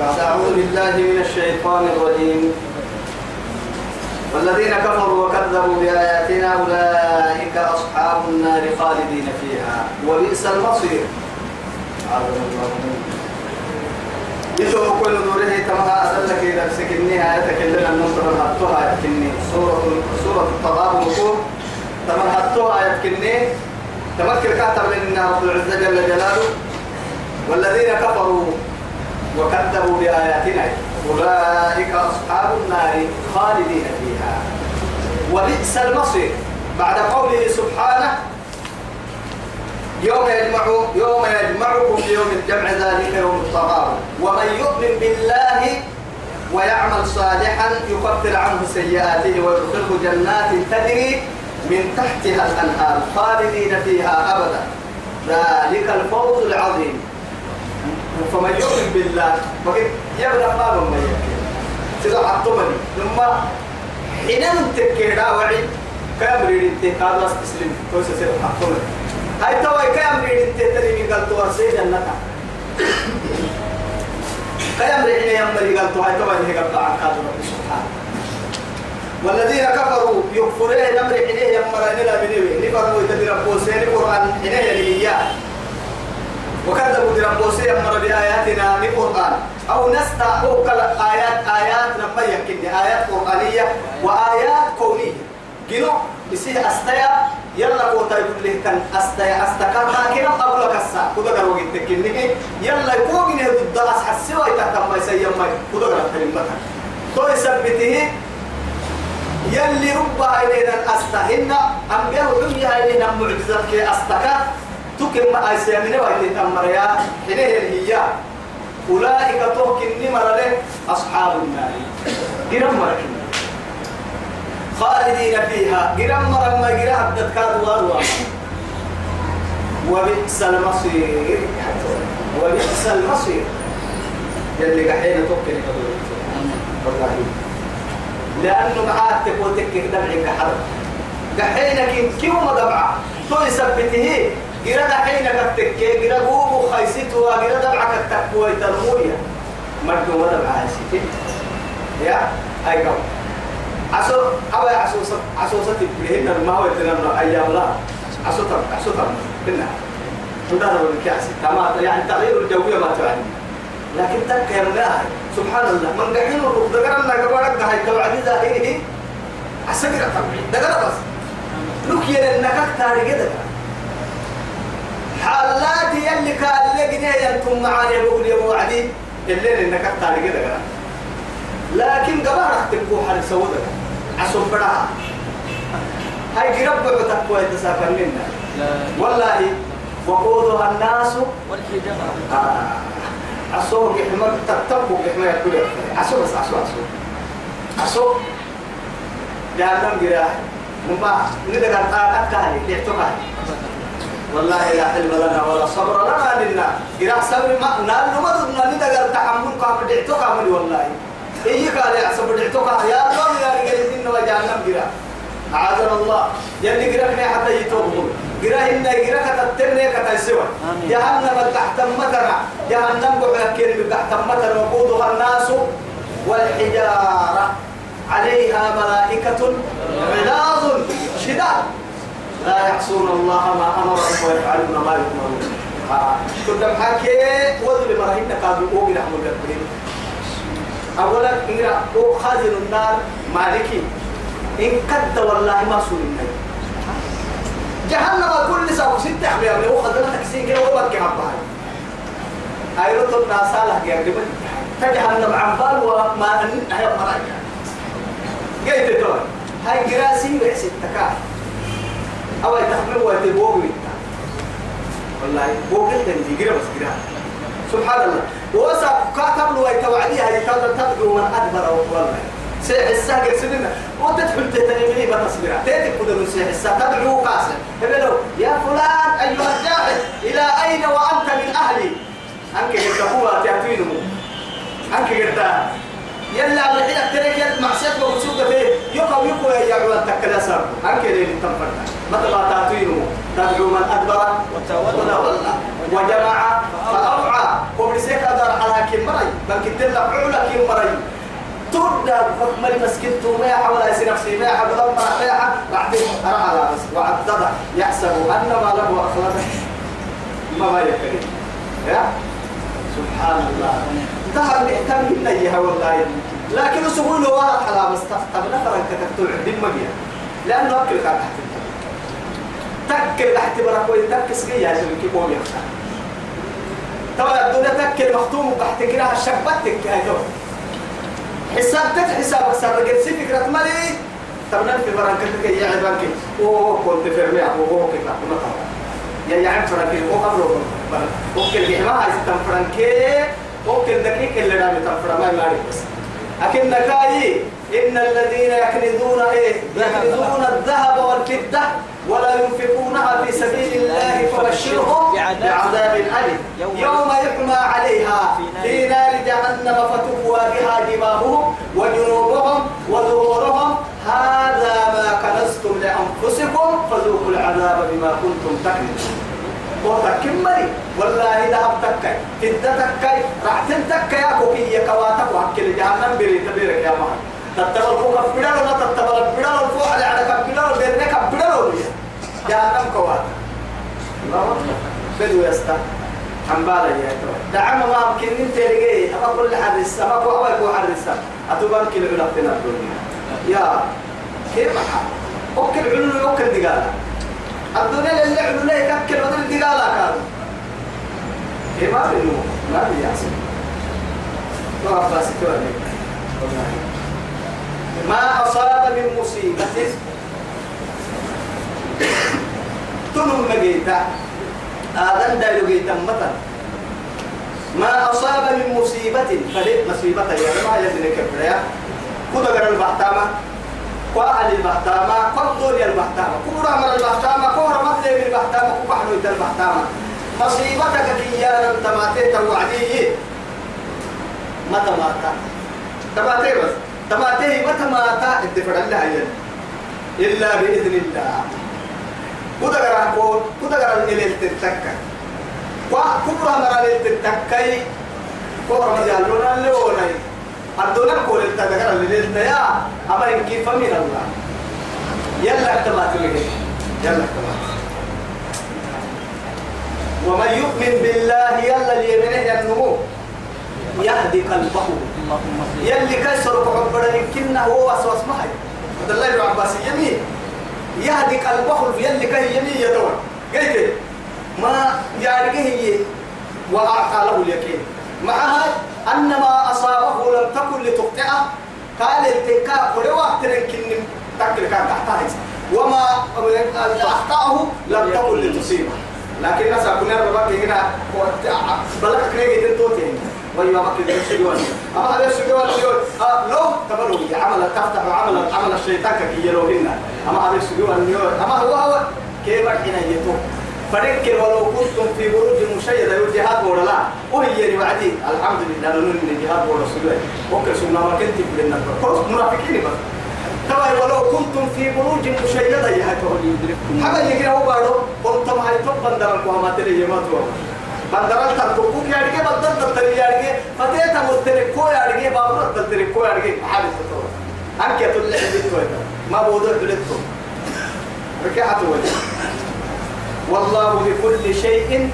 بعد أعوذ بالله من الشيطان الرجيم. والذين كفروا وكذبوا بآياتنا أولئك أصحاب النار خالدين فيها. وبئس المصير. يسوع كل نوره تمها أدلك إلى آياتك اللي النصر هاتوها يتكني سورة سورة التغابن وقوم تمر هاتوها يتكني تمكن كاتب لنا رب العزة جل جلاله. والذين كفروا وكذبوا بآياتنا. أولئك أصحاب النار خالدين فيها. وبئس المصير. بعد قوله سبحانه يوم يجمع يوم يجمعكم ليوم الجمع ذلك يوم التغابن ومن يؤمن بالله ويعمل صالحا يكفر عنه سيئاته ويدخله جنات تجري من تحتها الأنهار خالدين فيها أبدا. ذلك الفوز العظيم. فمن يؤمن بالله وقد يبدا ما من يكفي سيدا عطمني. ثم حين تكيدا وعي كامري انت قال استسلم توسع سيدا عطمني. هاي توا كامري انت تري من قال تو سيدا جنتا. كامري حين يمري قال تو هاي توا هي قال عن قال رب سبحانه. والذين كفروا يكفرون نمر حين يمر لا بنوي نفرموا يتدرى بوسين القرآن حين يلي وكذبوا دربوسي أمر بآياتنا لقرآن أو نستا أوكل آيات آيات لما يكن. آيات قرآنية وآيات كونية. جنو؟ بسيه أستيا. يلا قوتا يقول له كان أستيا. أستكار ما كنا قبل كسا كذا قالوا جت كنيه يلا جنه ضد أس حسوا يتكلم ما يسير ما كذا قال كلمة تو يثبته يلي ربها إلينا أستهن أنبياء الدنيا إلينا معجزات كي أستكار. تكن ما أيسيا من وقت تمر يا حين هي أولئك توكن نمر أصحاب النار. جرم مركن خالدين فيها. جرم مر ما جرى عبدت كادوا وبئس المصير. وبئس المصير. يلي قحين توكن والله. لأنه معاه تقول تكك دمعك حرب. قحينك كيو ما دمعه؟ تو يثبته جرد حين كتك جرد قوم خيسيت وجرد دبعك التقوى ترمويا مردو ما دبع عايشتي يا هاي قوم. عسو أبا عسو عسو ستبلهن ما هو يتنمى أيام لا عسو تم عسو تم. بنا تدار بالكاس تمام. يعني تغيير الجوية ما تعني لكن تك يا الله. سبحان الله. من قحين الروح ذكرنا كبارك هاي توعدي ظاهره عسكر طبعي ذكر بس. لك ينكك تاريخ ذكر حالات يلي قال لك ينتم معانا يقول يا وعدي الليل إنك تعالي كده لكن قبارك تبقوا حال سودا عصب بدها هاي قرب تقوى يتسافر منا. والله وقودها الناس. والحجارة آه. عصور حمار تتبقوا حمار كل عصور بس عصور عصور عصور جهنم قراء مما ندقى الآن أكاهي ليعتقى والله لا حلم لنا ولا صبر لنا لنا قراء صبر ما نال ما دنا ندقى التحمل قام دعتقى من والله. إيه قال يا صبر دعتقى يا الله يا رجال الدين وجهنم قراء عاذنا الله. يلي قراء حتى يتوبون قراء إن قراء كتبتني كتسوى. جهنم تحت متنا جهنم بحكي تحت متنا وقودها الناس والحجارة. عليها ملائكة غلاظ شداد. لا يعصون الله ما أمرهم ويفعلون ما يؤمرون. كنت محكي وذل مرهين كادوا أوغي رحمه الله أولا إنرا أو خازن النار مالكي. إن كد والله ما سوى النار جهنم كل ستة عم يعمل هو خذنا تكسين كده عبها أيرو الناس الله يا جماعة تجهنم عبال وما أن هي مراجع جيت تقول هاي جراسي وعسي تكاف أو يتحمل ويتبوغ والله بوغل تنجي جرا بس جرا سبحان الله. وسا كاتب له ويتوعدي هاي تدعو من أدبر والله. سيح الساقر سننا وتدخل تتنمي بتصبرا تيتك قدر سيح الساقر تدعو قاسم. هبلو يا فلان أيها الجاهل إلى أين وأنت من أهلي؟ أنك قلت هو تأتينه. أنك قلت يلا على حين ترك يد معصية ومسوقة فيه. يقوم يا عوان تكلا ليه تنفرنا مثل ما تأتينه؟ تدعو من أدبر وتولى. وجمع فأوعى وبرسيك أدار على كم مري. بل كتير ده ملي مسكنته ما يحاول يسير نفسي. ما يحاول يدمر ما يحاول بعدين أرى على بس وعدد. يحسب أن ما له أخلاق ما ما يكري يا؟ سبحان الله. ذهب من أيها والله. لكن سهول واحد حلا بس طب نفر أنك تكتب عندي مبيا لأنه أكل كان تحت تكل تحت بركوي تكس جي يا زلمة كيف هو يختار طبعا الدنيا تكل مختوم وتحت كده شبتك هاي حساب تت حساب حساب. قد سي فكرة مالي؟ طب نفي بركتك يا عبانك أوه كنت في رميع أوه كيف يا يا عم فرنكي. أو قبل اوكل دي ما هاي تم فرنكي اوكل دقيق اللي رامي فرما ما بس. لكن نكاي إن الذين يكنزون إيه؟ يكنزون الذهب والفضة ولا ينفقونها في سبيل الله فبشرهم بعذاب أليم. يوم يحمى عليها في نار جهنم فتكوى بها جباههم وجنوبهم وظهورهم هذا ما كنزتم لأنفسكم فذوقوا العذاب بما كنتم تكنزون وتكملي والله ذهب تكاي كنت تكاي راح تنتكاي يا كوكي كواتك وحكي جهنم بري تبيرك يا مهر تتبل فوق بدل ولا تتبل بدل فوق على عدك بدل بينك بدل جهنم كواتك بدو يستا حنبالا يا دعم ما يمكن إنت رجعي اما كل اما كو اول كو حدث اتوبان كيلو لفتنا الدنيا يا كيف حال؟ اوكل علو اوكل دقالة. الدنيا اللي علو ليه كاكل ودل دقالة كانوا كيف ما بينو ما بيحسن ما أفاسي ما أصاب من مصيبة. تنم مجيتا آدم دايلو جيتا متى ما أصاب من مصيبة. فليت مصيبة؟ يا ما كبر يا. كذا غير البحتامة وأهل البحتامة كم دنيا البحتامة كورا من البحتامة كورا مثل من البحتامة كوكا حلو البحتامة مصيبتك كيانا تماتي توعدي متى ماتا تماتي بس. تماتي متى ماتا الدفع الله إلا بإذن الله. غير كون كذا غير الليل تتكا وكبرى مرة الليل تتكاي كبرى مجال لنا اللي الدنيا كل التذكر الليل يا أما كيف من الله يلا اكتبات لك يلا اكتبات ومن يؤمن بالله يلا ليمنه النمو. يهدي قلبه. يلي كسر قبر يمكنه هو وسوس محي عبد الله بن عباس يمين يهدي قلبه يلي كهي يمين يدور. قلت ما يارجه هي وأعطى له اليقين. معها أن ما أصابه لم تكن لتقطعه قال التكا قل وقت كن تكل كان تحتها وما أخطأه لم تكن لتصيبه. لكن نسا كنا ربك هنا بلغ كنيجي تنتوتين ويا بك السجوان أما هذا السجوان اليوم لو تبلغ عمل تفتح عمل عمل الشيطان كي يلوهن. أما هذا السجوان اليوم أما هو هو كيف حين يتوب؟ فذكر ولو كنتم في بروج مشيدة يجهاد ولا لا. وهي وعدي الحمد لله لأنه من جهاد ولا سجوان وكل سنة ما كنت بدنا منافقين بس. طبعا ولو كنتم في بروج مشيدة يا حاجة يجري هو بارو كنتم هاي توب بندر القوامات اللي يماتوا بندر التركوك يا رجال بدل تري يا رجال فتيتا مستركو يا رجال بابور تركو يا رجال حارس تطور أنك تطلع بيتو ما بودر بلتو ركعت وجه والله بكل شيء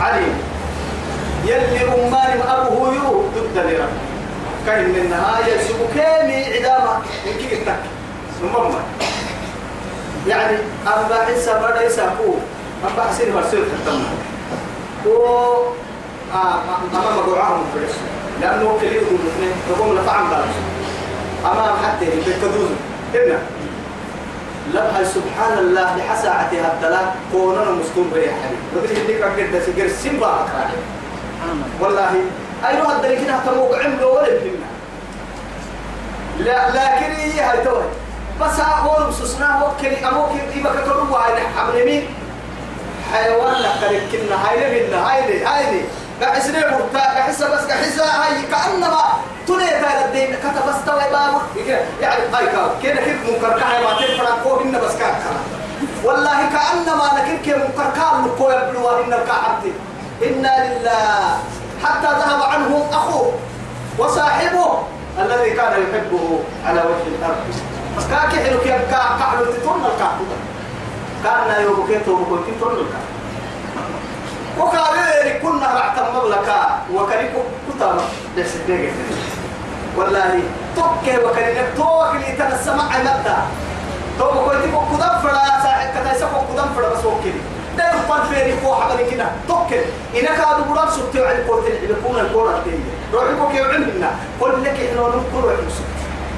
عليم. يلي أمان أبوه يو ضد لرب كاين من النهاية سبكامي عدامة من كيف تك؟ يعني أما حسا بدا يساقو أما حسين مرسل تتم و أما مقوعهم فرس لأنه كليه الاثنين تقوم لطعم بالس أما حتى بالكدوز إبنا لبها سبحان الله لحساعتها الدلاء كوننا مسكون بريح حبيب بدي يديك أكيد سجر سيمبا والله أيها الدليل هنا تموق عمله ولا يمكننا لا لكن هي هاي توي؟ بس هو مسسنا وكل أموك يبقى كتروا هاي حبل مين حيوان لك كنا هاي لبنا هاي لي هاي لي. قاعد مرتاح قاعد بس قاعد هاي كأنما تولي تايل الدين كتب استوى بابور يعني هاي كاو كده كده منكر؟ كاي ما تنفع كو إن بس كاك والله كأنما نكر كده منكر؟ كاو لكو يبلوا إن الكعبتي إنا لله. حتى ذهب عنه أخوه وصاحبه الذي كان يحبه على وجه الأرض. كاكي حلو كي كعلو تتون الكعبة. كان يوبكيتو بكوتي تون الكعبة. وكابيري كنا رعت المملكة وكريكو كتابة بس دقيقة والله توكي وكريك توكي تنسمع مدى تو كويتي كودم فلا ساعد كتا يسكو كودم فلا بس وكيل. ده يقال فيري كو حبل كده. توكل إنك هذا بدر سبت على الكورت اللي بيكون الكورة التانية روحكم كيف علمنا قل لك إحنا نقول وحسن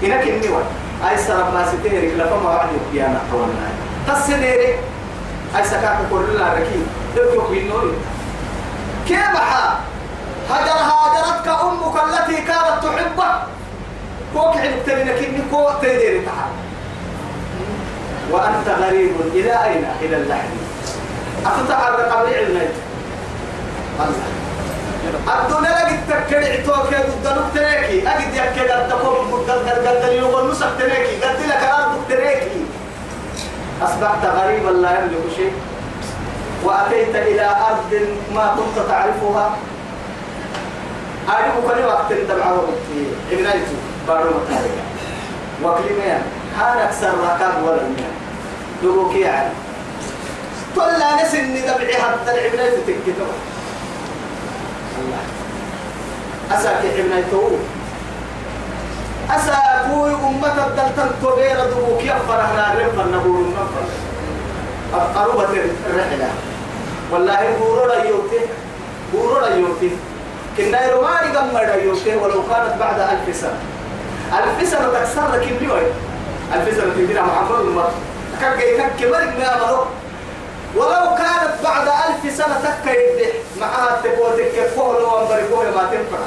إنك إني وان أي سرب ما ستيرك لفما وعد يبيانا قولنا تصديري أي سكاك كل لا ركيب دبك بالنور كيف حا هجر هاجرتك أمك التي كانت تحبك كوك عبت لك إني كو تديري تعال وأنت غريب إلى أين؟ إلى اللحم. أفتحرك قبل علمك الله. الدنيا لقيت تكري عتوك يا ضد تريكي أجد يا كذا تقوم قد قد قد اليوم نسخ تريكي قد لك أرض تريكي أصبحت غريبا لا يملك شيء. وأتيت إلى أرض ما كنت تعرفها. أعرفك لي وقت تبع وقتي ابنايتو بارو متاريكا وكلمين هان أكثر ركاب ولا المين دوكي يعني طلع نسن دبعي حتى العبنايتو تكتب الله. أساك ابنايتو أسا كوي أمة الدلتن تغير دوكي أفرها رفا نقول النفر أقربة الرحلة والله بورو يوتي بورو يوتي كنا يروماني قمر يوتي ولو كانت بعد ألف سنة. ألف سنة تكسر لك اليوم ألف سنة تدير محمد المر كان كان كبر ولو كانت بعد ألف سنة تكيد معها تبوتك كفوه لو أمبريكوه ما تنفع.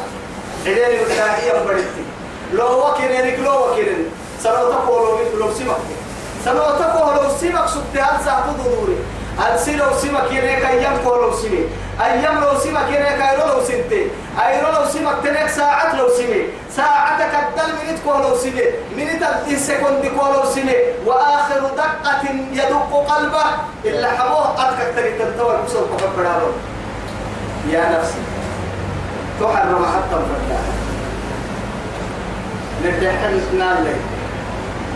إليني متاهية أمبريتي لو وكينك لو وكينك سنوتك ولو لو سمك. سنوتك ولو سمك سبت هل ساعة دوري هل لو سمك ينك أيام لو سمي. أيام لو سمك ينك أيرو لو سنتي أيرو لو سمك تنك ساعة لو سمي. ساعتك الدل منت لو سمي. منت السكند لو سمي. وآخر دقة يدق قلبه. إلا حموه أتكك تريد تنتوى المسل قفل يا نفسي. تحرم حتى الفتاة نتحن نالي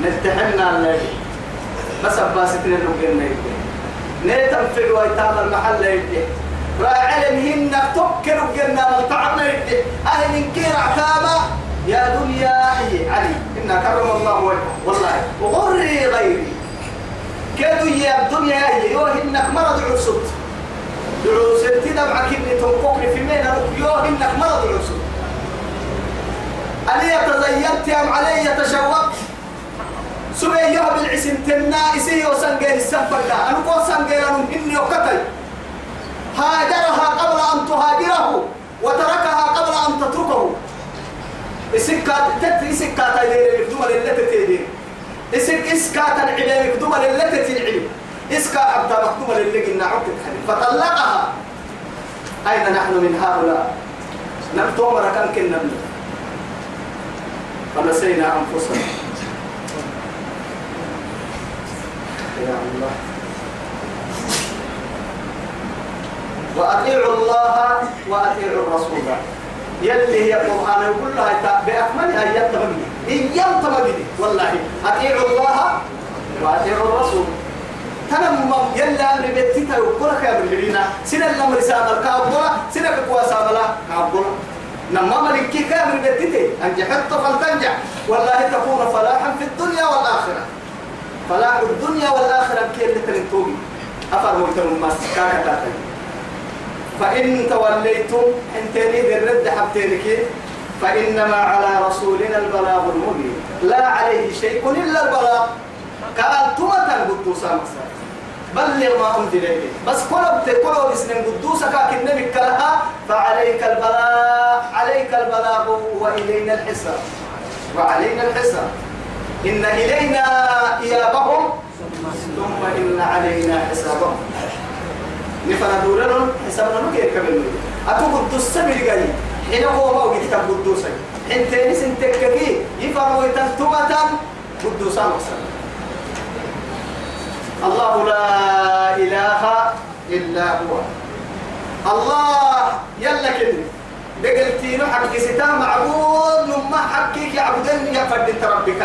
نتحن نالي بس أباستنا نقلنا يبقى نيتم في الويتام المحل يبقى راعي هن تكر قلنا ملتعنا يبقى أهل كير عتابة. يا دنيا هي علي. إنا كرم الله وجهه. والله وغري غيري. كادوا يا الدنيا هي يوهنك مرض عرسط دعوسنتي دمعك إني تنققني في مين يوهنك مرض عرسط ألي تزينت أم علي تشوقت؟ سبي يهب العسن تنا إسي وسنجير السفر أنا قول سنجير أنهم إني وقتل هاجرها قبل أن تهاجره وتركها قبل أن تتركه. إسكات تت إسكات اللي يكدوم اللي تتيدين إسك إسكات العلم يكدوم اللي تتيعلم إسكا عبد مكتوم اللي قلنا عبد فطلقها أين نحن من هؤلاء؟ نمتومر كان كنا منه فنسينا أنفسنا. يا الله. وأطيعوا الله وأطيعوا الرسول. يلي هي القرآن يقول لها بأكملها يتمجد إن يتمجد والله. أطيعوا الله وأطيعوا الرسول. تنم يلا أمر بيتك يقول لك يا برجلينا سنة الأمر سامر كابولا سنة كقوى ساملا كابولا. نما ملكي كامل بيتتي أنجحت فلتنجح. والله تكون فلاحا في الدنيا والآخرة. فلاح الدنيا والآخرة كي اللي تنتوبي أفر موتن ما كاكا فإن توليتم انتني بالرد حبتينك. فإنما على رسولنا البلاغ المبين. لا عليه شيء إلا البلاغ. قال تمتا قدوسا مكسر بلغ ما أنزل إليك. بس كل كل بسنين قدوسك كأنك كلها فعليك البلاغ عليك البلاغ وإلينا الحساب. وعلينا الحساب. إن إلينا إيابهم ثم إن علينا حسابهم. نفنا دولنا حسابنا نكير كمل. أتو قدوس سبيل جاي. حين هو ما وجد كتاب قدوسا حين تنس انتككي يفرموا يتنتمة قدوسا مقصد الله لا إله إلا هو. الله يلا كده. دقلتينو حق ستا معبود نما حقك يعبدن يا فرد ربك.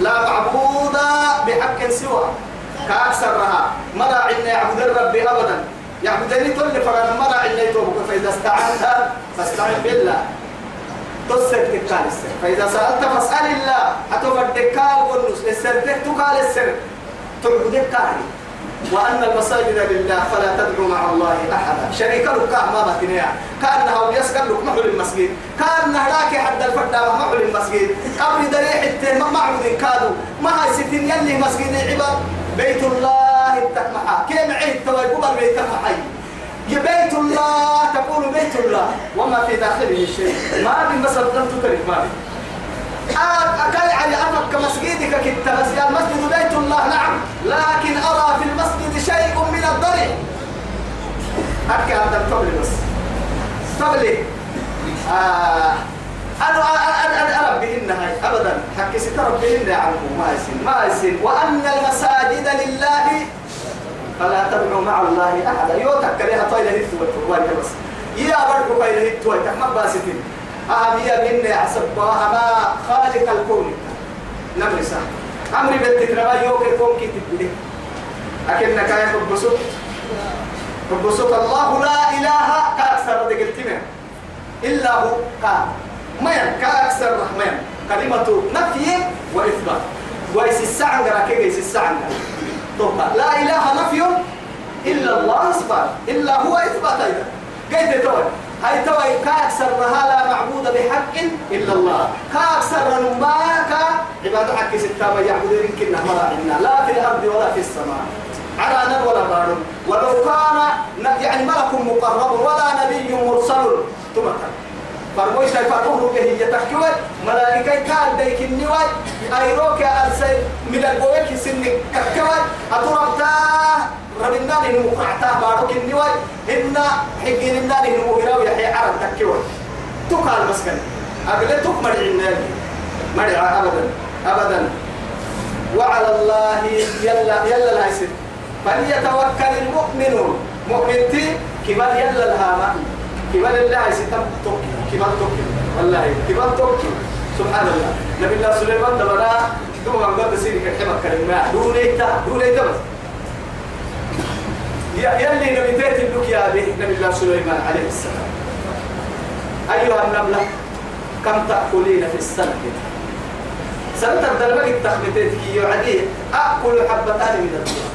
لا معبود بحق سوى. كأكثرها مرا عنا يعبد الرب أبدا. يعبدني تل فرد مرا عنا يتوبك. فإذا استعنت فاستعن بالله. تسر تكال السر فإذا سألت فاسأل الله. أتوبك تكال ونس السر تكال السر. تعبدك كاري وأن المساجد لله فلا تدعوا مع الله أحدا. شريك لك ما بتنيا كأنه يسكن لك محل المسجد. كأنه لك حد الفردة محل المسجد. قبل دريح التهم معبد كادوا ما هاي ستين يلي مسجد العباد بيت الله التكمحا كيف عيد تويبوبا بيت محي بيت الله تقول بيت الله. وما في داخله شيء. ما في مسجد لم تترك ما في أكل على أمك كمسجدك كنت مسجد المسجد بيت الله نعم. لكن أرى في المسجد شيء من الضرع. أكل هذا الطبل بس. طبلي. آه أنا أنا هاي أبدا. حكي ستربيهن يا عمو ما يسين ما يسين وأن المساجد لله فلا تدعوا مع الله أحدا. يوتك لها طايلة هتوة بس. يا بركو طايلة هتوة تحمد باستين أهمية بإن أحسبها ما خالق الكون. نمرسا أمري بالتكرما يوك الكون كي تبدي أكنك يا حبسوت حبسوت الله لا إله كأكثر. دقلتنا إلا هو. كا ما كأكثر رحمن كلمة نفي وإثبات. ويس السعن راكي يس السعن لا إله نفي إلا الله. إثبات. إلا هو إثبات أيضا. كيف تقول هاي توي كأكثر لا معبود بحق إلا الله. كأكثر ما كا عبادة حق ستة يعبد يمكن مرا لا في الأرض ولا في السماء. على نر ولا بار ولو كان يعني ملك مقرب ولا نبي مرسل. تمتا فرموش فرموه به يتحكوا ملائكة كان ديك النواي أيروك أرسل من البويك سن ككوا أتربتا ربنا لنو قعتا بارك النواي إن حقين النا لنو هراو يحيى عرب تكوا تقال مسكن. أقول تك مرعي النادي مرعي أبدا. أبدا. وعلى الله يلا يلا لا يصير. فليتوكل المؤمنون. مؤمنتي كبار يلا الهامة كبار الله يستم توكي كبار توكي والله كبار توكي سبحان الله. نبي الله سليمان دبنا دوما قد سيري كحبك كلمة. دونيتا دونيتا بس. يلي نبي لك يا به نبي الله سليمان عليه السلام. أيها النملة كم تأكلين في السنة سنة الدربك التخبيتين كي يعدي أكل حبتان من الدنيا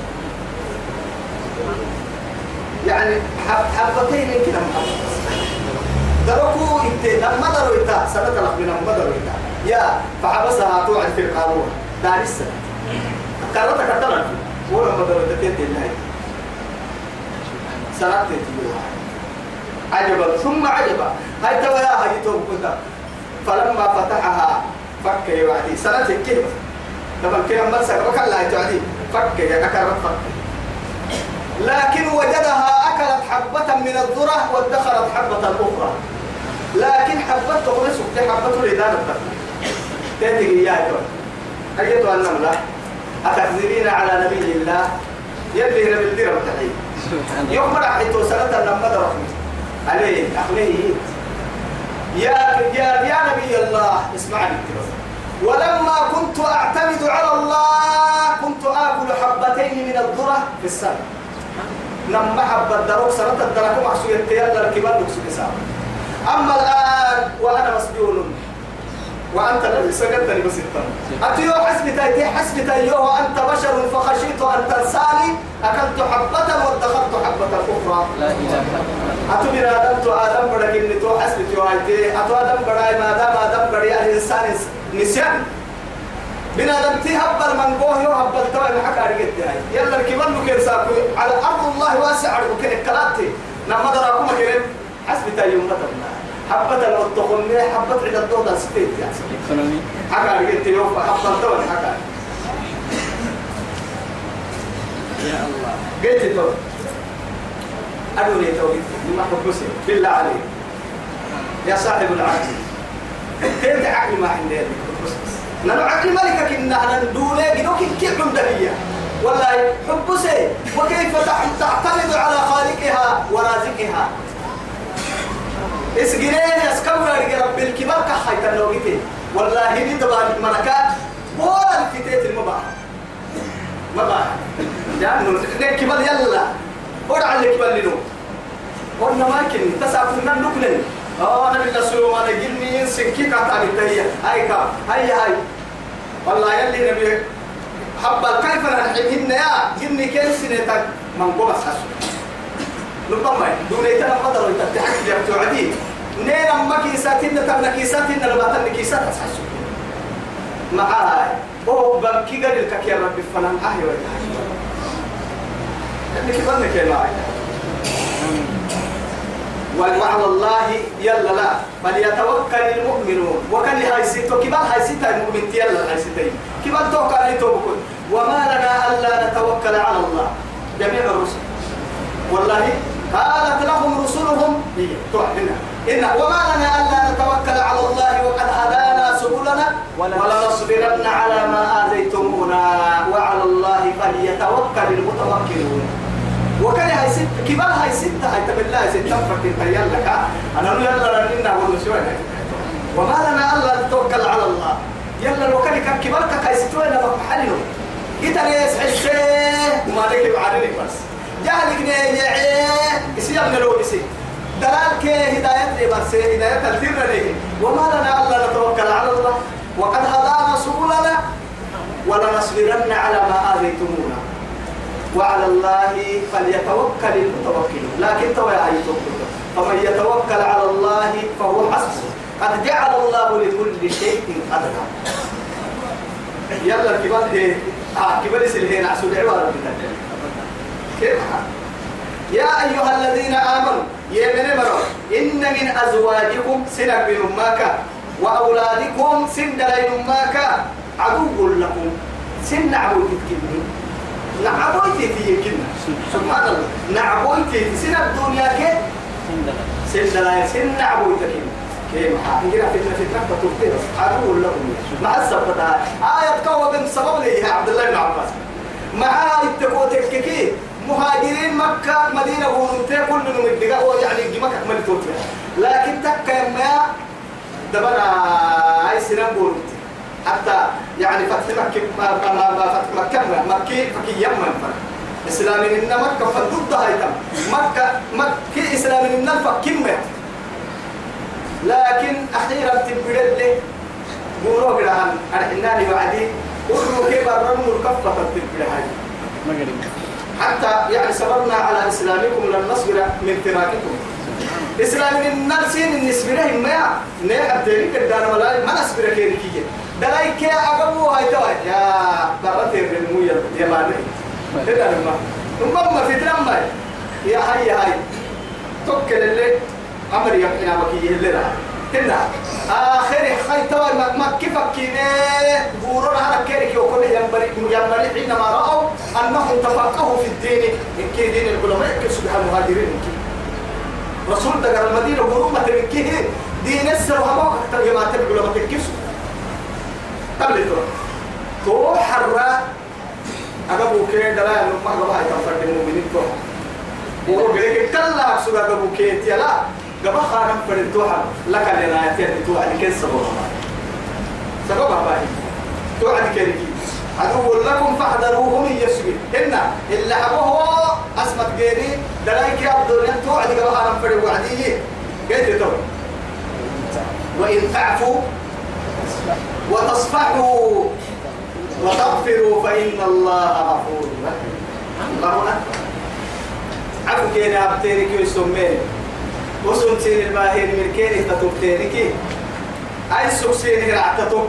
يعني حب حبتين كده محبت دركوا إنت لما دروا إنت سنة لقبنا ما دروا إنت. يا فحبسها توعد في القانون. دار السنة قررت كتبت ولا ما دروا تدي الله سنة تدي عجبا ثم عجبا. هاي توا يا هاي توب كنت. فلما فتحها فك يوعدي سنة كيف؟ طبعا كيف مرسك وكلا يتوعدي فك يا أكرت فك. لكن وجدها أكلت حبة من الذرة وادخرت حبة أخرى. لكن حبة تقول سكت حبة الإدانة تدري يا أيتها النملة؟ أتكذبين على نبي الله؟ يلي نبي الدير بتحيي يوم مرة حيث سنة لما عليه أخليه يا يا يا نبي الله اسمعني ولما كنت أعتمد على الله كنت آكل حبتين من الذرة في السنة. نما حب الدروك سنة الدرك محسوية يلا الكبار نكسو أما الآن وأنا مسجون. وأنت الذي سجدتني بس أتيو حسبي تايتي حسبي تايو أنت بشر فخشيت أن تنساني أكلت حبة وادخرت حبة أخرى. لا إله إلا أتو بنا آدم تو آدم بڑا كني تو حسبي تو هايتي أتو آدم بڑا ما دام آدم بڑا الإنسان نسيان. بنا آدم تي هبل من قوه يو هبل توا محك أرجت هاي. يلا الكبر نكير ساكو. على أرض الله واسع وكن كلاتي نما دراكم كريم حسبي تايو متبنا حبة لو تقولني حبة عند يا سيدي إيكونومي حكى رجعت يوم حبة توا حكى. يا الله. قلت تو أدوني توقيت ما حبسي بالله عليك. يا صاحب العقل. كيف عقلي ما عندي. نلو عقل ملكك. إنها ندولي جنوك كيف عمدهية والله حبسي وكيف تع- تعتمد على خالقها ورازقها؟ اسجنين يسكبر رب الكبار كحيت اللوجتين والله هني دبا الملكات ولا الكتات المباح۔ مباح۔ لأنه نكبل يلا ورع اللي كبل لنو قلنا ما يمكن تسعفنا نكلن آه أنا بالله سليمان جني سنكي كاتا بالتهية هاي كا هاي هاي والله يلي نبي حبا كيف نحبهن يا جني كيف سنتك من قوم حسو ربما دون يتنا قدر يتتحك يا بتوعدي نين أما كيساتين تبنا كيساتين لباتن كيسات حسو معاي. هو بمكي قد الكك يا ربي فنان أهي ولا يعني كيف أنك يا معي وعلى الله يلا لا فليتوكل المؤمنون. وكان هاي ستو كبال هاي ستا المؤمن يلا هاي ستين كبال توكل لتوكل وما لنا ألا نتوكل على الله. جميع الرسل. والله قالت لهم رسلهم إن وما لنا ألا نتوكل على الله وقد هدانا سبلنا ولنصبرن على ما آذيتمونا وعلى الله فليتوكل المتوكلون. وكان هاي ست كبار هاي ستة هاي هاي ستة فرق تيال لك أنا نقول يلا لنا والمسوين وما لنا ألا نتوكل على الله. يلا لو كان كبار كاي ستوين ما محلهم قلت لي الشيء وما لك بعدني بس جهلك نيجي يسيب نلو يسي دلال كي هداية لي بس هداية التير لي. وما لنا ألا نتوكل على الله. وقد هدانا سبلنا ولنصبرن على ما آذيتمونا وعلى الله فليتوكل المتوكلون لكن تو يا فمن يتوكل على الله فهو حسبه. قد جعل الله لكل شيء قدرا. يلا الكبار هي آه كبار سلهين عسول عوار كيف يا أيها الذين آمنوا يا من مروا إن من أزواجكم سنة من أمك وأولادكم سن دلين أمك. عدو لكم. سن عبود كنين نعبويتي في كنا سبحان الله. نعبويتي في سنة الدنيا كي سن دلين سن كنا كيف؟ حاجة فتنة فتنة فتوتي عدو لكم. مع السبب. آية قوة من سبب لي عبد الله بن عباس. مع التقوتك كي مهاجرين مكة مدينة ورمتي كل من الدقاء يعني مكة أكمل توتي لكن تكا ما دبنا هاي سنة ورمتي حتى يعني فتح مكة ما ما ما فتح مكة مكة فكي يمن إسلام إن مكة فضد هاي تم. مكة مكة إسلام إن الفكيم لكن أخيرا تبرد لي. قولوا قرهن أرحناني وعدي قولوا كيف الرمل الكفة تبرد هاي. ما حتى يعني صبرنا على إسلامكم لن نصبر من فراقكم. إسلام النرسين النسبرة ما نعم تريك الدار ولا ما نصبر كيركية دلاي كي أقبو هاي توا يا برات الرموية يا ماني هذا لما نمم في ترمى يا هاي هاي. توكل اللي أمر يا بكي اللي راه هنا آخر خي توا ما كيف كينه بورون على كيرك وكل ينبري ينبري حينما رأوا أنهم تفقهوا في الدين. إن كي دين العلماء كيف سبحان المهاجرين. إن كي رسول دقر المدينة بورون ما تبكيه دين السر وهم أكثر تبقى لما تكسو قبل ترى تو حرة. أقبو كي دلا نما أقبو هاي تفرد المؤمنين تو وقلت كلا سوى أقبو كي تيلا قبا خارم فرد توحى لك لنا يتير توحى لكي سبب سبب باهي. توحى لكي عدو لكم فاحذروهم يسوي. إن اللي حبوه أسمت غيري دلايك يا عبد الله توعد قبا خارم فرد وعديه قلت تو وإن تعفوا وتصفحوا وتغفروا فإن الله غفور رحيم. الله أكبر عفو كينا أبتيرك يسمين وسن سين الباهين من كين تتبتينك أي سكسين رعتتو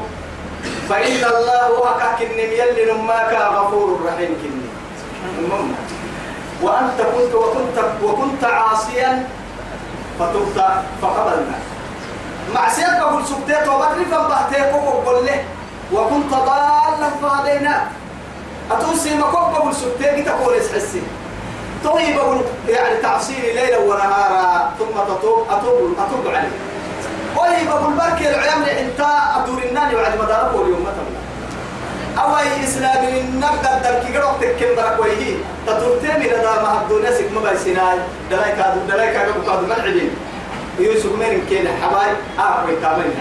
فإن الله هو كاكن يلي نماك غفور رحيم كني. وأنت كنت وكنت وكنت عاصيا فتبت فقبلنا. معصيتك قل سبتيت وبدري فانبهتيك وقل له وكنت ضالا فهديناك. أتوسي ما كوب قل سبتيك تقول إسحسي. طيب يعني تعصيل ليلا ونهارا ثم تطوب أتوب أتوب عليه. طيب أبو البركة العيام أنت أدور الناني وعد ضربه اليوم مثلا أو أي إسلام النقد الدرك قرأت كم برك ويهي. تدورتين إلى دار مهد ناسك مباي سناي دلايك هذا دلايك هذا قد ملعبين يوسف مين كين حباي؟ آه، أعرف ويتابعين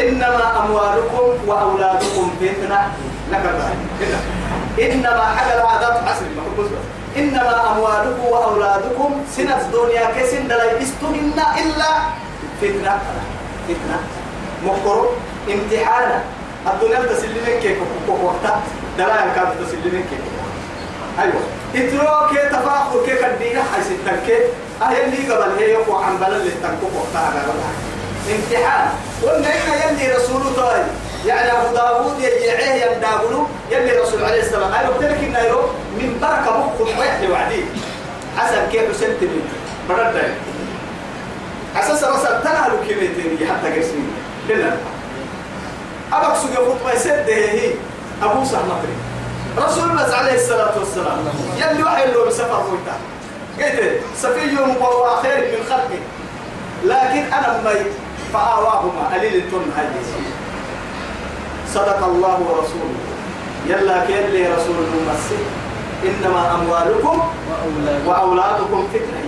إنما أموالكم وأولادكم فتنة. إنما حاجة العادات حسن. إنما أموالكم وأولادكم سنة الدنيا كسن لا يستهن إلا فتنة. فتنة. مقر امتحانا الدنيا تسلمك كيف؟ وقتها دلائل كانت تسلمك كيف؟ أيوة. اتروك تفاخر كيف الدين حيث التنكي. أهل اللي قبل هي يقوى عن بلد اللي تنكو وقتها امتحان. قلنا إن يلي رسوله طيب يعني أبو داوود يجيعيه ينداغلو يلي رسول عليه السلام أنا قلت لك إنه من بركة مخ ويحلي وعدي. حسن كيف سنتمي؟ برد أساس رسل تنهلو كلمتين حتى قسمي كنا أبك سوق خطبة يسد هي أبو سهمتري رسول الله عليه الصلاة والسلام يلي وحي له بسفر ويتا قلت سفي وهو خير من خلقه. لكن أنا ميت فآواهما قليل التن هاي. صدق الله ورسوله. يلا كيلي رسول المسيح إنما أموالكم وأولاد وأولادكم فتنة.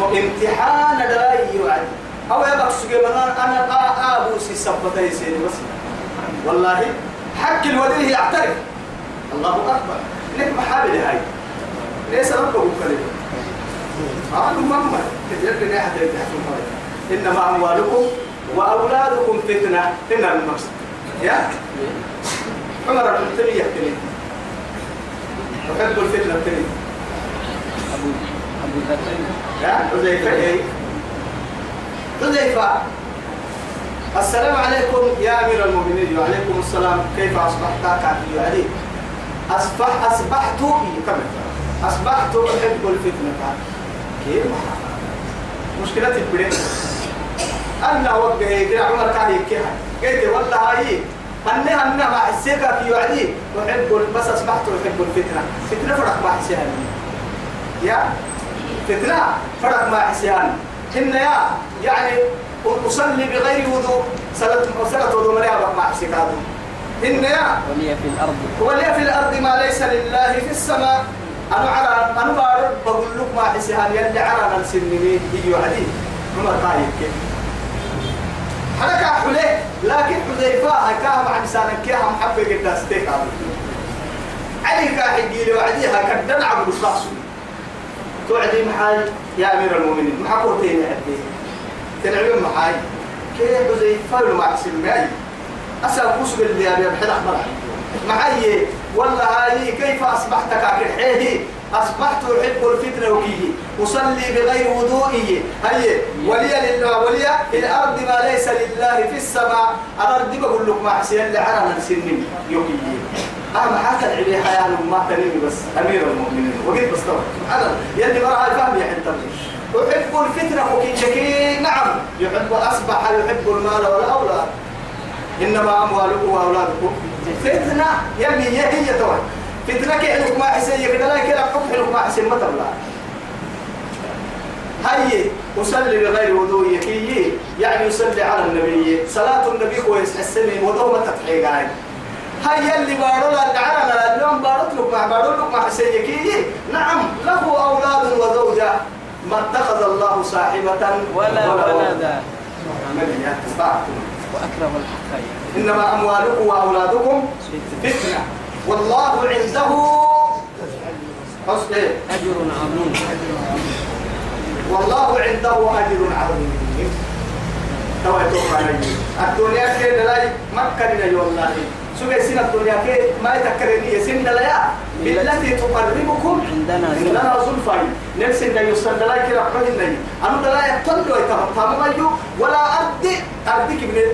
امتحان دلائي يوعد. أو يبقى سجل أنا أبو سي سبتا يسيني بس. والله حق الولي يعترف الله أكبر. لك محابل هاي. ليس ربه كلمة. قالوا ماما تجربني أحد يتحكم إنما أموالكم وأولادكم فتنة. فتنة المقصد. يا عمر بن الخطاب يحكي تحب الفتنة التنين أبو أبو ذر يا حذيفة إيه؟ حذيفة. السلام عليكم يا أمير المؤمنين وعليكم السلام. كيف أصبحت؟ كافي علي أصبح أصبحت كمل أصبحت أحب الفتنة. كيف؟ مشكلة البريد أنا وقع يقرأ عمر كان يكيها قلت والله هاي أنا أنا مع السيكا في وعدي أحب بس أصبحت أحب الفتنة. فتنة فرق مع حسيان يا؟ فتنة فرق مع حسيان إن يا يعني أصلي بغير وضوء صلاة صلاة وضوء مريم مع حسيان إن يا ولي في الأرض. ولي في الأرض ما ليس لله في السماء. أنا عرى أنا بارد بقول لك ما حسيان يلي عرى نسنني يجي وعدي عمر طايب كيف حركة حلية لكن حذيفة هكاها مع لسانك كيها محبة قد استيك علي كاحي لي وعديها كدن عبد الصاص توعدي محاي يا أمير المؤمنين محكوتين عدي. تنعلم محاي. كيف حذيفة لما حسن معي؟ أسأل قصب اللي أبي بحل أحمر معي والله هاي كيف أصبحت كاكحيه أصبحت أحب الفتنة وكيه. أصلي بغير وضوئي هي ولي لله ولي الأرض ما ليس لله في السماء. الأرض بقول لك ما حسين اللي عرنا نسنين يوكيه أهم حتى العلي حياة ما تنيني بس أمير المؤمنين. وقيت بس طبعا. سبحان الله يلي مرة الفهم يا حتى أحب الفتنة وكيه. نعم. يحب أصبح يحب المال والأولاد. إنما أموالكم وأولادكم. فتنة يلي هي هي توي فتنة كحلك ما حسين؟ يقدر لا حلك ما تبلا هي أصلي بغير وضوء يكي يعني يصلي على النبي. صلاة النبي كويس حسني وضوء ما تتحيق عين هي اللي بارو لا دعنا اليوم بارو لك مع بارو لك مع حسين يكي نعم له أولاد وزوجة. ما اتخذ الله صاحبة ولا ولدا. وأكرم الحقين إنما أموالكم وأولادكم فتنة. والله عنده حسن؟ أجر عظيم. والله عنده أجر عظيم. توا يتوقع علي. الدنيا كده لا مكة لنا والله سوى سنة الدنيا كده ما يتكرني سن لا بالتي تقربكم عندنا عندنا زلفاي نفس إن يصل لا كده قد إني أنا لا يقتل ويتهم. تمام ولا أدي أديك من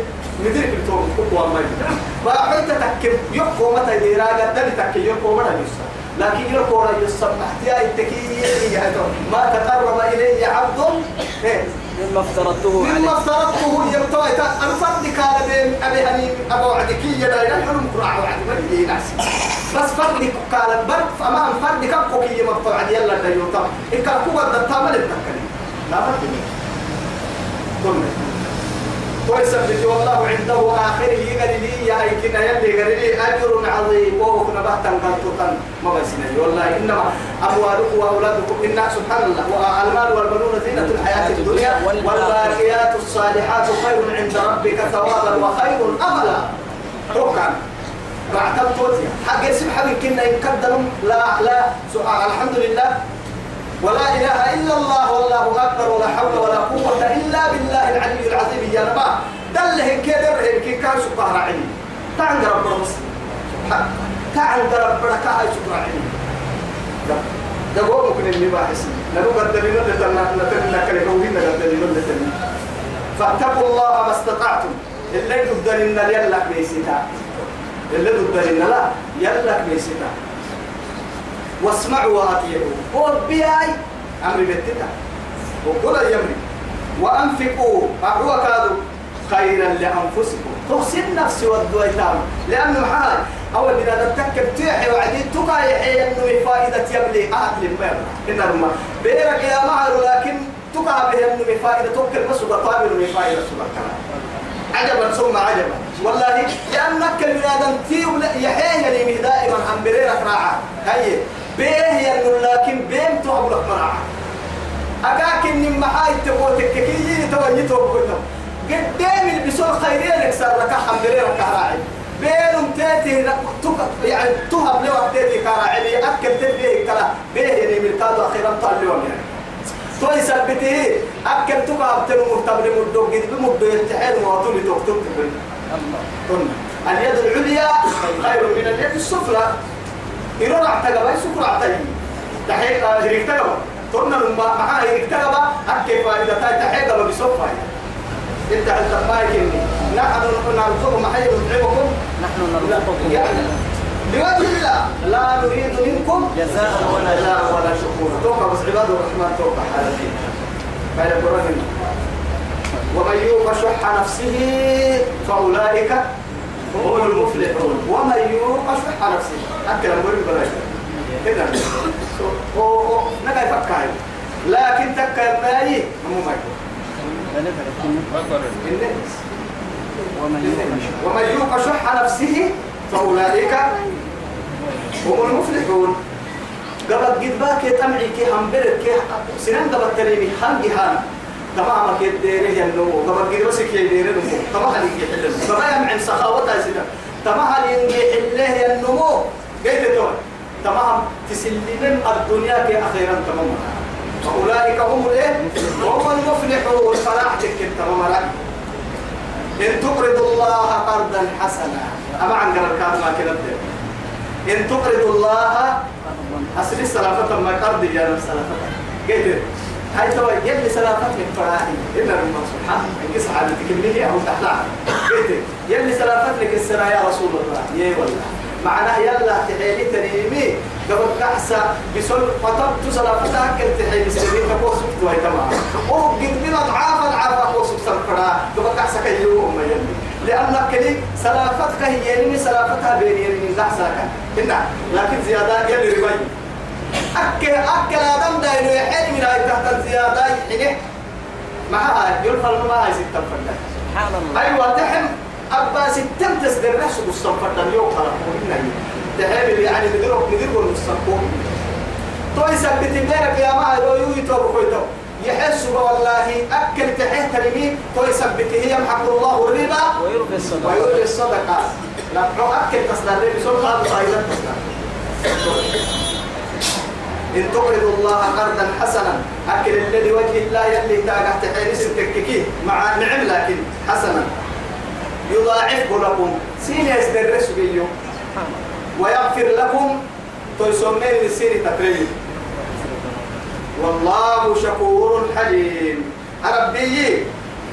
مدرك التوم قوة ما يجي فأحيت تكب. يقوم هذا تاني تكب. يقوم متى يسا لكن يقول يسا احتياج التكية ما تقرب إلي عبد إيه؟ مما افترضته مما عليه افترضته يبتوي أنا فردك على بين أبي هني أبو عدكي يا لا يحلم كرع وعد ما يجي ناس. بس فردك قال برد فما فردك أبوكي ما بتوعد يلا ده يوتا إن كان قوة ده تعمل التكلم لا ما تبي كل ويثبت والله عنده آخره قال لي يا أي كنا يلي قال لي أجر عظيم. وهو كنا بحتا قلتوتا ما بسنا والله إنما أموالكم وأولادكم إن سبحان الله والمال والبنون زينة الحياة الدنيا والباقيات الصالحات خير عند ربك ثوابا وخير أملا. ركعا. بعتبت حق اسم حق كنا يقدم لا لا. سؤال الحمد لله. ولا إله إلا الله والله أكبر ولا حول ولا قوة إلا بالله العلي العظيم يا نبا دله كدر كي كان سبحان عيني تعال رب مسلم تعال رب كاي سبحان عيني ده هو ممكن اللي باحس لو بدلنا لتنا لتنا كله هو هنا بدلنا لتنا فاتقوا الله ما استطعتم اللي بدلنا يلا بيسيتا اللي بدلنا لا يلا بيسيتا واسمعوا وأطيعوا. وبياي أمر بيتتا وقول يمري وأنفقوا. اعوا كادوا خيرا لأنفسكم. تحسن نفس والدويتام لأنه حال أول بنا تتكب تيحي وعدي تقع يحيى إنه فائدة يبلي أهل المال إن الماء بيرك يا معر لكن تقع به إنه فائدة. توكل بس وقابل من فائدة. سبحانه عجبا ثم عجبا. والله لأنك البنادم تي يحيى لي دائما. عن بريرك راعه هي بيه ينو لكن بيم تو لك مرعى أكاك إن محاي تبوتك كي توجي توبكتم قدام البسول خيرين لك سر لك حمد لله كراعي بينهم تاتي يعني تهب لي وقتي كراعي أكل تبيه كلا. بيه يعني من كادو أخيرا طال اليوم يعني. توي سبته أكل تقع بتنو مرتبط مدو. قد بمدو يتحيل مواطن توكتب الله. اليد العليا خير من اليد السفلى. إيرو رعتا قبا يسوك رعتا تحيق تقبا تقولنا لما معاه هريك تقبا أكي فائدة تاي تحيق بسوك فائدة إنت هل تقماي كني نحن نرزق محي نطعمكم نحن نرزقكم. يعني لوجه الله لا نريد منكم جزاء ولا جزاء ولا شكورا. توقع بس عباد الرحمن توقع حالتين فإلى قرآن ومن يوق شح نفسه فأولئك هم المفلحون ومن يوق شح نفسه. أكل المريض بلاش. كده هو نقا يفكر. لكن تكر ماي مو ما ومن يوق شح نفسه فأولئك هم المفلحون. قبل قد باك تمعي كي همبرك كي سنان قبل تريمي هم جهان تمام كي ديره ينمو قبل قد بس كي ديره نمو. تمام اللي يحل تمام يمعن سخاوتها سنة تمام اللي يحله ينمو قيت تون تمام. تسلمن الدنيا كي أخيرا تمام. فأولئك هم الإيه؟ هم المفلحون. فلاح تكن تمام لك إن تقرض الله قرضا حسنا. أما عن قرر كان ما كده إن تقرض الله أصل السلافة ما قرض يا نفس سلافة قلت هاي توا يلي سلافة من فراحي إلا من سبحانه. إنك سعادتك اللي هي أو قلت يلي سلافة لك السنة يا رسول الله. يا والله. معناه يلا تحيلي تنيمي. قبل كحسة بسول فطبت سلافتها كنت تحيلي سنين تقوى سبت وهي تمام. وقد من أضعاف أضعاف أقوى سبت سلفرا قبل كحسة كيوم يلي. لأنك لي سلافتك هي يلي سلافتها بين يلي كحسة هنا لكن زيادة يلي ربي أكل أكل آدم دايلو يحيل من هاي تحت الزيادة يحيل معها يلفل ما هاي ستة فردا سبحان الله. أيوة تحم. أبا ستم تصدر نفسه بالصنفر دم يوم تحب اللي يعني نديره نديره المستقبل تو يثبت بينك يا ما لو يوتو بكويتو يحس والله أكل تحيه ترمي تو يثبت هي يمحق الله الربا. ويربي الصدقة. ويؤتي الصدقة. لا أكل تصدر لي بسول هذا صايدا إن تقرضوا الله قرضا حسنا أكل الذي وجه الله يلي تاقع تحيرس التككي مع نعم لكن حسنا. يضاعفه لكم. سين يزدرس بيو ويغفر لكم. تسمين لسين تقريب. والله شكور حليم. ربي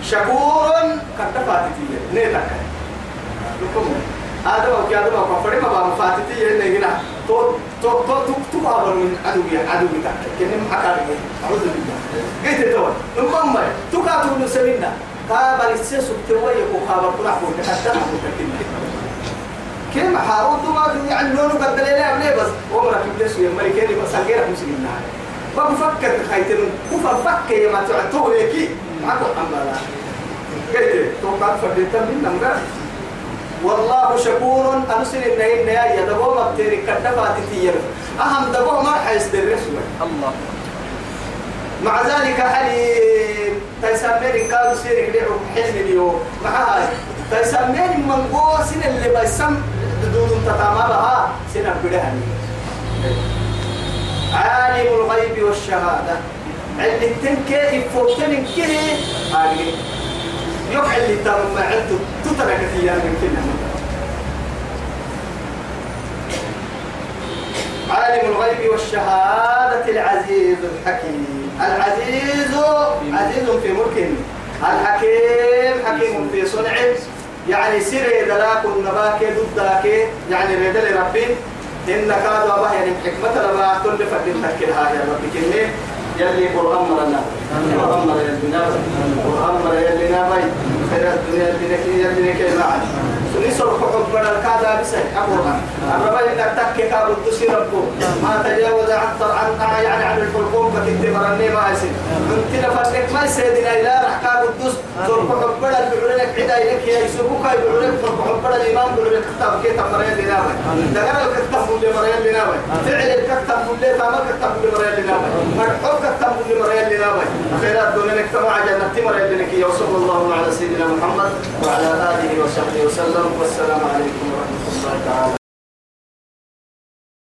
شكور قد فاتتي نيتك لكم. هذا هو كذا ما كفر ما بام فاتتي هنا هنا تو أمر من عدوية عدوية كنم حكاري أعوذ بالله. قلت تو نمم تو كاتو نسمينا قابل السيس بتوي وخابر كل أحكم حتى أحكم كم حاول ما يعني لونه بدل لي أبلي بس عمرك يبلس يا مريكاني بس أجيرك مسلمين ما بفكر خايتين كفر فك يا ما تعتوا ليكي. معكم الحمد لله قلت توقعت فرديتا من نمرة. والله شكور. أنسل النهي النهاية دبو مبتيري كتفات تير أهم دبو ما حيستر رسول الله. مع ذلك حليم تيسمين كانوا سيرك لعب حلم اليوم. مع هاي تيسمين من قوة سنة اللي بيسم دودون تتامى بها سنة بدهني. عالم الغيب والشهادة. اللي تنكي فوتن كده هاي يوم اللي تم عنده كنا عالم الغيب والشهادة العزيز الحكيم. العزيز عزيز في ملكه الحكيم حكيم في صنعه يعني سير دلاك النباك ضدك. يعني ريد لربي. إن كادوا أبا يعني حكمة. لما كل فرد تكل هذا ربي كني يلي قرآن مرنا. قرآن مرنا يلي قرآن مرنا يلي نابي. خير الدنيا يلي نكي يلي نكي معنا سنسر حب من الكادا بسي أقولها الربا إنك تكي كابو الدسي ربو ما تجاوز عن عن يعني عن الحلقوم فكنت مرني ما يسي كنت لفتك ما يسيدنا إلى رحكا الدس سر حب من البعولك عدا إليك يا يسوكوك يبعولك سر حب من الإمام بعولك كتاب كي تمرين لنامي دقنا الكتاب اللي مرين لنامي فعل الكتاب اللي تاما كتاب اللي مرين لنامي مرحوب كتاب اللي مرين لنامي خيرات دونك اجتماع جنة مرين لنكي وصلى الله على سيدنا محمد وعلى آله وصحبه وسلم. والسلام عليكم ورحمة الله تعالى